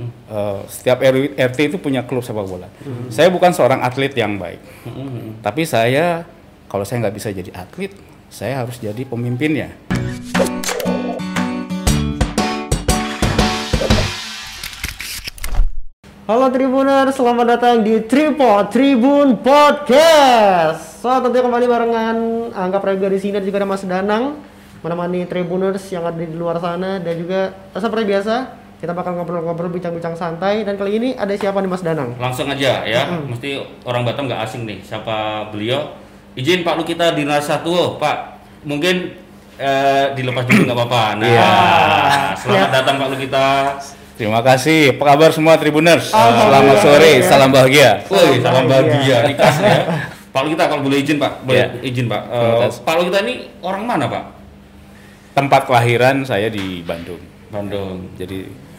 Uh, setiap RW, RT itu punya klub sepak bola. Hmm. Saya bukan seorang atlet yang baik, hmm. tapi saya kalau saya nggak bisa jadi atlet, saya harus jadi pemimpinnya. Halo Tribuner, selamat datang di Tripod Tribun Podcast. So, tentunya kembali barengan Angga Praga di sini dan juga ada Mas Danang menemani Tribuners yang ada di luar sana dan juga seperti biasa kita bakal ngobrol-ngobrol bincang-bincang santai dan kali ini ada siapa nih Mas Danang? Langsung aja ya, hmm. mesti orang Batam nggak asing nih. Siapa beliau? Izin Pak Lu kita di satu, oh, Pak. Mungkin eh, dilepas dulu nggak apa-apa. Nah, yeah. selamat ya. datang Pak Lu kita. Terima kasih. Apa kabar semua Tribuners? Selamat sore, ya. salam bahagia. Woi, salam bahagia. Ikas ya. Pak Lu kita kalau boleh izin Pak, boleh yeah. izin Pak. Uh, Pak Lu kita ini orang mana Pak? Tempat kelahiran saya di Bandung. Bandung. Jadi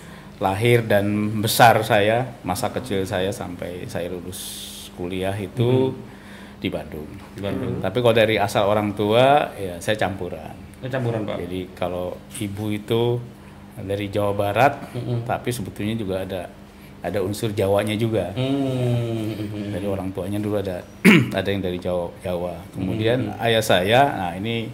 lahir dan besar saya masa kecil saya sampai saya lulus kuliah itu hmm. di Bandung. Di Bandung. Tapi kalau dari asal orang tua ya saya campuran. Oh, campuran pak. Jadi kalau ibu itu dari Jawa Barat, hmm. tapi sebetulnya juga ada ada unsur Jawanya juga. Hmm. Dari orang tuanya dulu ada ada yang dari Jawa Jawa. Kemudian hmm. ayah saya, nah ini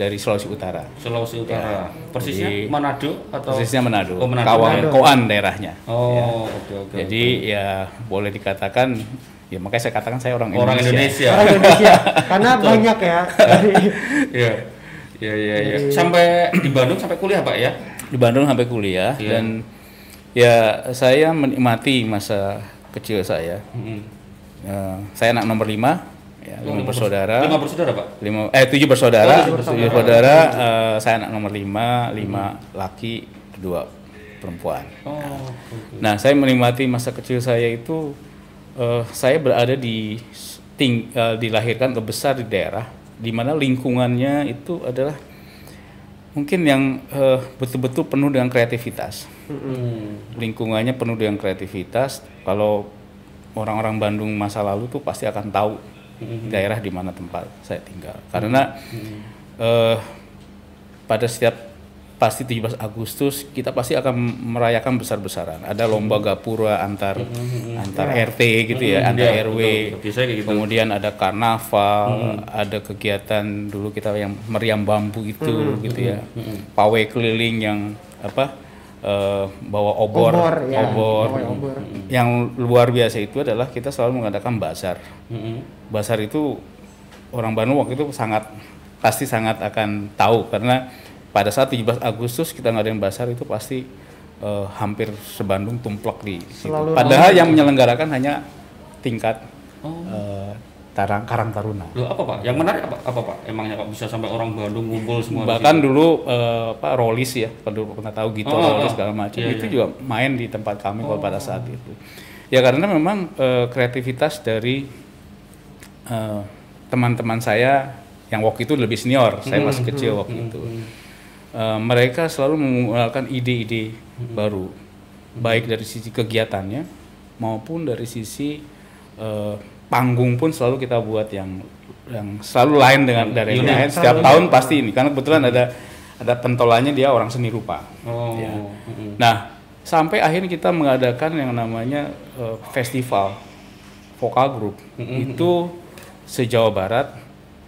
dari Sulawesi Utara. Sulawesi Utara. Ya. Persisnya Jadi, Manado atau Persisnya Manado. Oh, Manado. Kawang Koan daerahnya. Oh, ya. oke okay, oke. Okay, Jadi okay. ya boleh dikatakan ya makanya saya katakan saya orang, orang Indonesia. Orang Indonesia. Karena banyak ya. Iya. Iya iya iya. Sampai di Bandung sampai kuliah, Pak ya? Di Bandung sampai kuliah yeah. dan ya saya menikmati masa kecil saya. Mm -hmm. uh, saya anak nomor lima ya, lima bersaudara. Lima bersaudara pak? Lima, eh tujuh bersaudara. Oh, tujuh bersaudara. Tujuh bersaudara uh, saya anak nomor lima, lima hmm. laki, dua perempuan. Oh, okay. Nah saya menikmati masa kecil saya itu, uh, saya berada di ting, uh, dilahirkan ke besar di daerah, di mana lingkungannya itu adalah mungkin yang betul-betul uh, penuh dengan kreativitas. Hmm. Lingkungannya penuh dengan kreativitas. Kalau orang-orang Bandung masa lalu tuh pasti akan tahu hmm. daerah di mana tempat saya tinggal. Karena hmm. uh, pada setiap pasti 17 Agustus kita pasti akan merayakan besar-besaran. Ada lomba gapura antar hmm. antar ya. RT gitu ya, hmm. antar ya, RW. Betul, gitu. Kemudian ada karnaval, hmm. ada kegiatan dulu kita yang meriam bambu itu hmm. gitu ya. Hmm. Pawai keliling yang apa? Uh, bawa obor, obor, ya. obor. obor. Yang luar biasa itu adalah kita selalu mengadakan bazar. Mm-hmm. Bazar itu orang Bandung waktu itu sangat pasti sangat akan tahu karena pada saat 17 Agustus kita ngadain bazar itu pasti uh, hampir sebandung tumplek di situ. Padahal yang menyelenggarakan hanya tingkat oh. uh, Tarang Karang Taruna. Loh, apa Pak? Yang menarik apa, apa Pak? Emangnya Pak bisa sampai orang Bandung ngumpul semua Bahkan dulu uh, Pak Rolis ya, kalau pernah tahu gitu oh, Rolis oh. segala macam iya, itu iya. juga main di tempat kami oh. pada saat itu. Ya karena memang uh, kreativitas dari uh, teman-teman saya yang waktu itu lebih senior, hmm, saya masih kecil hmm, waktu hmm, itu. Uh, mereka selalu menggunakan ide-ide hmm. baru, baik dari sisi kegiatannya maupun dari sisi uh, panggung pun selalu kita buat yang yang selalu lain dengan dari yang lain. Setiap tahun ya. pasti ini karena kebetulan ada ada pentolannya dia orang seni rupa. Oh. Ya. Nah sampai akhirnya kita mengadakan yang namanya uh, festival vokal group mm-hmm. itu sejauh barat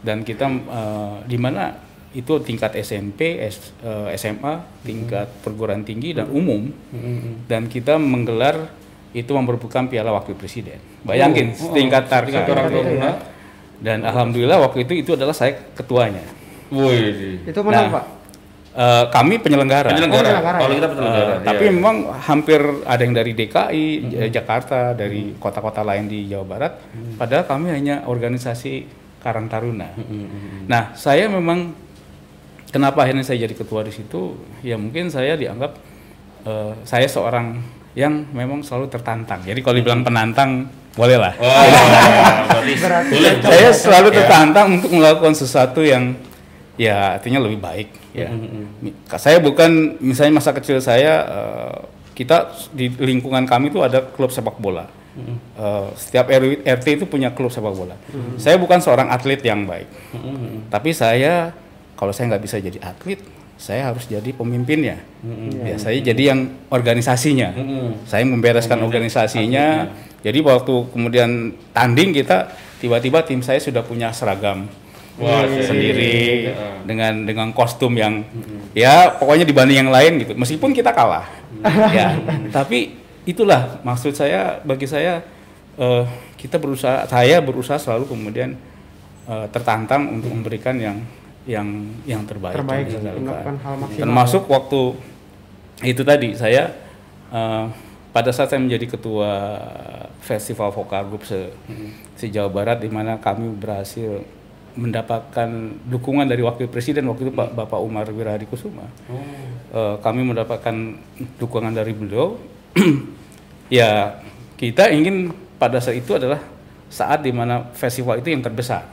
dan kita uh, di mana itu tingkat SMP, S, uh, eh, SMA, tingkat perguruan tinggi dan umum mm-hmm. dan kita menggelar itu memperebutkan piala wakil presiden. Bayangin oh, oh, tingkat target orang tua ya. Dan alhamdulillah waktu itu itu adalah saya ketuanya. Wih. Itu menang nah, Pak. Uh, kami penyelenggara. Penyelenggara. Oh, penyelenggara Kalau kita penyelenggara. Uh, iya. Tapi memang hampir ada yang dari DKI, hmm. Jakarta, dari kota-kota lain di Jawa Barat. Hmm. Padahal kami hanya organisasi Karang Taruna. Hmm. Nah, saya memang kenapa akhirnya saya jadi ketua di situ? Ya mungkin saya dianggap uh, saya seorang yang memang selalu tertantang. Jadi kalau dibilang penantang boleh lah. Oh, boleh. Saya selalu ya. tertantang untuk melakukan sesuatu yang ya artinya lebih baik. Ya. Mm-hmm. Saya bukan misalnya masa kecil saya uh, kita di lingkungan kami itu ada klub sepak bola. Mm-hmm. Uh, setiap RW, RT itu punya klub sepak bola. Mm-hmm. Saya bukan seorang atlet yang baik, mm-hmm. tapi saya kalau saya nggak bisa jadi atlet, saya harus jadi pemimpinnya. Ya, saya jadi yang organisasinya. Saya membereskan organisasinya. Jadi waktu kemudian tanding kita tiba-tiba tim saya sudah punya seragam Wah, sendiri dengan dengan kostum yang ya pokoknya dibanding yang lain gitu. Meskipun kita kalah. ya, tapi itulah maksud saya bagi saya eh, kita berusaha saya berusaha selalu kemudian eh, tertantang untuk memberikan yang yang yang terbaik, yang Terbaik, bisa saya lakukan. melakukan hal maksimal. termasuk waktu itu tadi saya eh, pada saat saya menjadi ketua festival vokal group se, se Jawa Barat di mana kami berhasil mendapatkan dukungan dari wakil presiden waktu itu Pak Bapak Umar Wirahadi Kusuma. Eh, kami mendapatkan dukungan dari beliau. ya kita ingin pada saat itu adalah saat di mana festival itu yang terbesar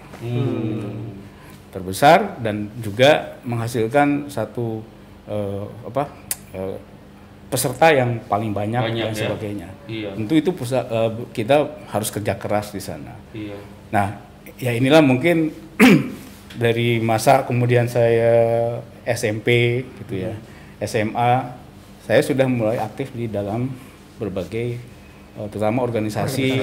terbesar dan juga menghasilkan satu eh, apa eh, peserta yang paling banyak, Banyak, dan ya. sebagainya. Iya. Tentu itu pusat, eh, kita harus kerja keras di sana. Iya. Nah, ya inilah mungkin dari masa kemudian saya SMP gitu ya, SMA, saya sudah mulai aktif di dalam berbagai terutama organisasi,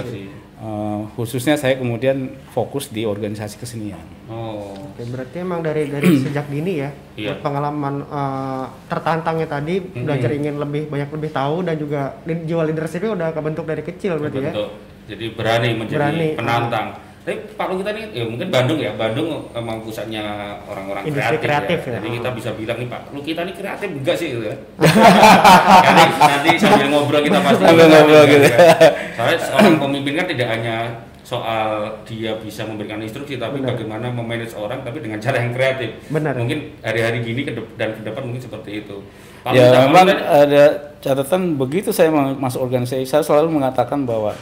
eh, khususnya saya kemudian fokus di organisasi kesenian. Oh. Oke, berarti emang dari dari sejak dini ya Iya. pengalaman eh, tertantangnya tadi belajar ingin lebih banyak lebih tahu dan juga jiwa leadershipnya udah kebentuk dari kecil berarti ya. Bentuk. Jadi berani menjadi Berani. penantang. Tapi Pak Lu kita ini ya mungkin Bandung ya, Bandung memang pusatnya orang-orang kreatif, kreatif ya. ya. Jadi kita bisa bilang nih Pak, lu kita ini kreatif enggak sih gitu ya. nanti, nanti sambil ngobrol kita pasti Sambil ngobrol gitu. Soalnya seorang pemimpin kan tidak hanya soal dia bisa memberikan instruksi tapi bagaimana memanage orang tapi dengan cara yang kreatif. Benar. Mungkin hari-hari gini ke dan ke depan mungkin seperti itu. Pak Lu, ya memang ada catatan begitu saya ma- masuk organisasi saya selalu mengatakan bahwa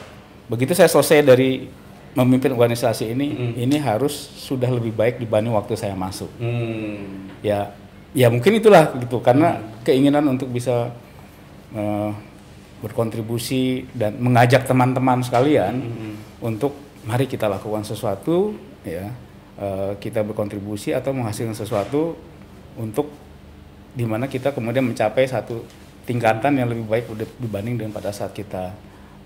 begitu saya selesai dari memimpin organisasi ini ini harus sudah lebih baik dibanding waktu saya masuk. Hmm. ya ya mungkin itulah gitu karena keinginan untuk bisa eh, berkontribusi dan mengajak teman-teman sekalian untuk mari kita lakukan sesuatu ya eh, kita berkontribusi atau menghasilkan sesuatu untuk di mana kita kemudian mencapai satu tingkatan yang lebih baik dibanding dengan pada saat kita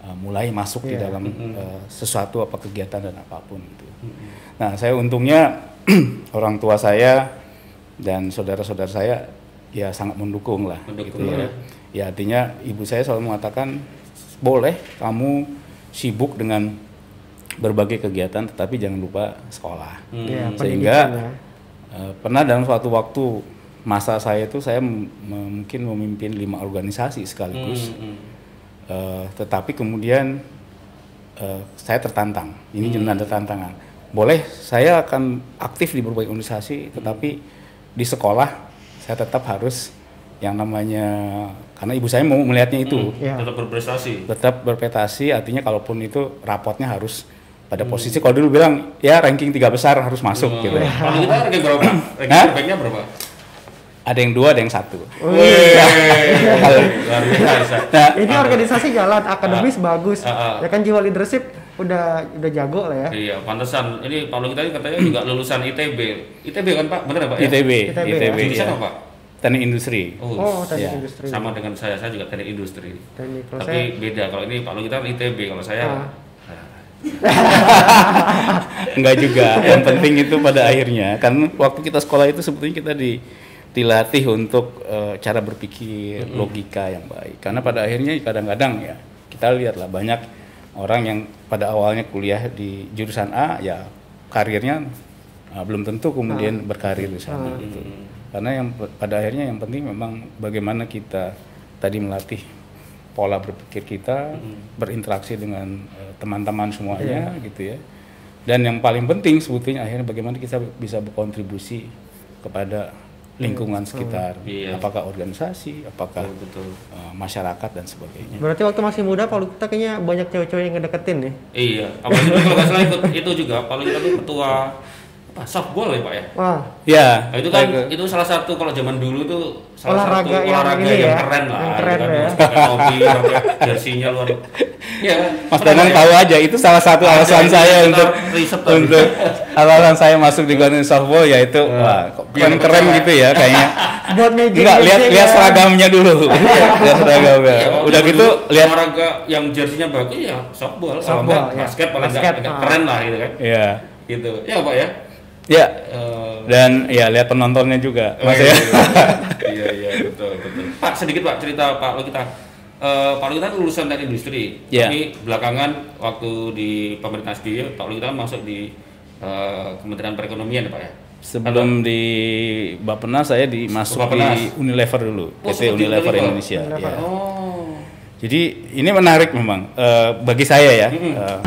eh, mulai masuk di dalam eh, sesuatu apa kegiatan dan apa pun itu. Nah saya untungnya orang tua saya dan saudara-saudara saya ya sangat mendukung lah Mendukung, gitu ya. Ya artinya ibu saya selalu mengatakan boleh kamu sibuk dengan berbagai kegiatan tetapi jangan lupa sekolah. Ya, Sehingga pendidikan ya. eh, pernah dalam suatu waktu masa saya itu saya mungkin memimpin lima organisasi sekaligus. Eh, tetapi kemudian eh, saya tertantang. Ini hmm. ada tantangan. Boleh saya akan aktif di berbagai organisasi, tetapi di sekolah saya tetap harus yang namanya karena ibu saya mau melihatnya itu Ya. Tetap berprestasi. tetap berprestasi artinya kalaupun itu rapotnya harus pada posisi kalau dulu bilang ya ranking tiga besar harus masuk gitu Kalau kita ranking berapa? Ranking terbaiknya berapa? Ada yang dua ada yang satu Wih, biasa. nah Ini organisasi jalan akademis bagus. Ah, ah. Ya kan jiwa leadership udah udah jago lah ya. Iya, pantesan. Ini Pak kita ini katanya juga lulusan ITB. ITB kan Pak? Bener ya Pak? ya? ITB ITB, ITB, Jurusan ya. apa Pak? teknik industri Oh, teknik Ya. industri. Sama dengan saya, saya juga teknik industri. Teknik. Tapi saya beda. Kalau ini Pak kita ITB, kalau saya Ah. enggak juga yang penting itu pada akhirnya kan waktu kita sekolah itu sebetulnya kita di dilatih untuk eh, cara berpikir logika yang baik. Karena pada akhirnya kadang-kadang ya kita lihatlah banyak orang yang pada awalnya kuliah di jurusan A ya karirnya eh, belum tentu kemudian berkarir di sana gitu. Karena yang pada akhirnya yang penting memang bagaimana kita tadi melatih pola berpikir kita berinteraksi dengan eh, teman-teman semuanya gitu ya. Dan yang paling penting sebetulnya akhirnya bagaimana kita bisa berkontribusi kepada lingkungan sekitar Iya. apakah organisasi apakah betul. eh, masyarakat dan sebagainya berarti waktu masih muda Pak Lukita kayaknya banyak cewek-cewek yang ngedeketin nih. Iya, apalagi kalau nggak salah ikut itu juga. Kalau kita tuh ketua softball ya pak ya Wah, Ya, Nah, itu kan itu salah satu kalau zaman dulu tuh salah Olahraga satu yang olahraga ini yang, ya, keren lah. yang gitu keren kan. ya. Jersinya luar. Iya. Mas Danang ya? tahu aja itu salah satu Ada alasan saya untuk untuk alasan saya masuk di Guardian Softball yaitu wah kok Iya, keren keren gitu ya kayaknya. buat meja. Enggak lihat lihat seragamnya dulu. lihat seragamnya. Iya, Udah gitu lihat olahraga yang jersinya bagus ya softball, Softball, ya. basket paling enggak, Basket, ah. keren lah gitu kan. ya. Gitu. Ya Pak ya. Ya, Eh, dan ya lihat penontonnya juga. Oh, Mas iya, ya. iya, iya, iya, betul, betul. Pak, sedikit Pak cerita Pak Lu kita. Eh, Pak Lu kita kan lulusan teknik industri, Iya. tapi belakangan waktu di pemerintah SBY, Pak Lu kita masuk di eh, Kementerian Perekonomian ya Pak ya. Sebelum di Bappenas saya di masuk Bappenas. di Unilever dulu, Oh, PT Unilever Unilever. Indonesia. Unilever. ya. Oh, Jadi ini menarik memang eh, bagi saya ya. Mm-mm. Eh,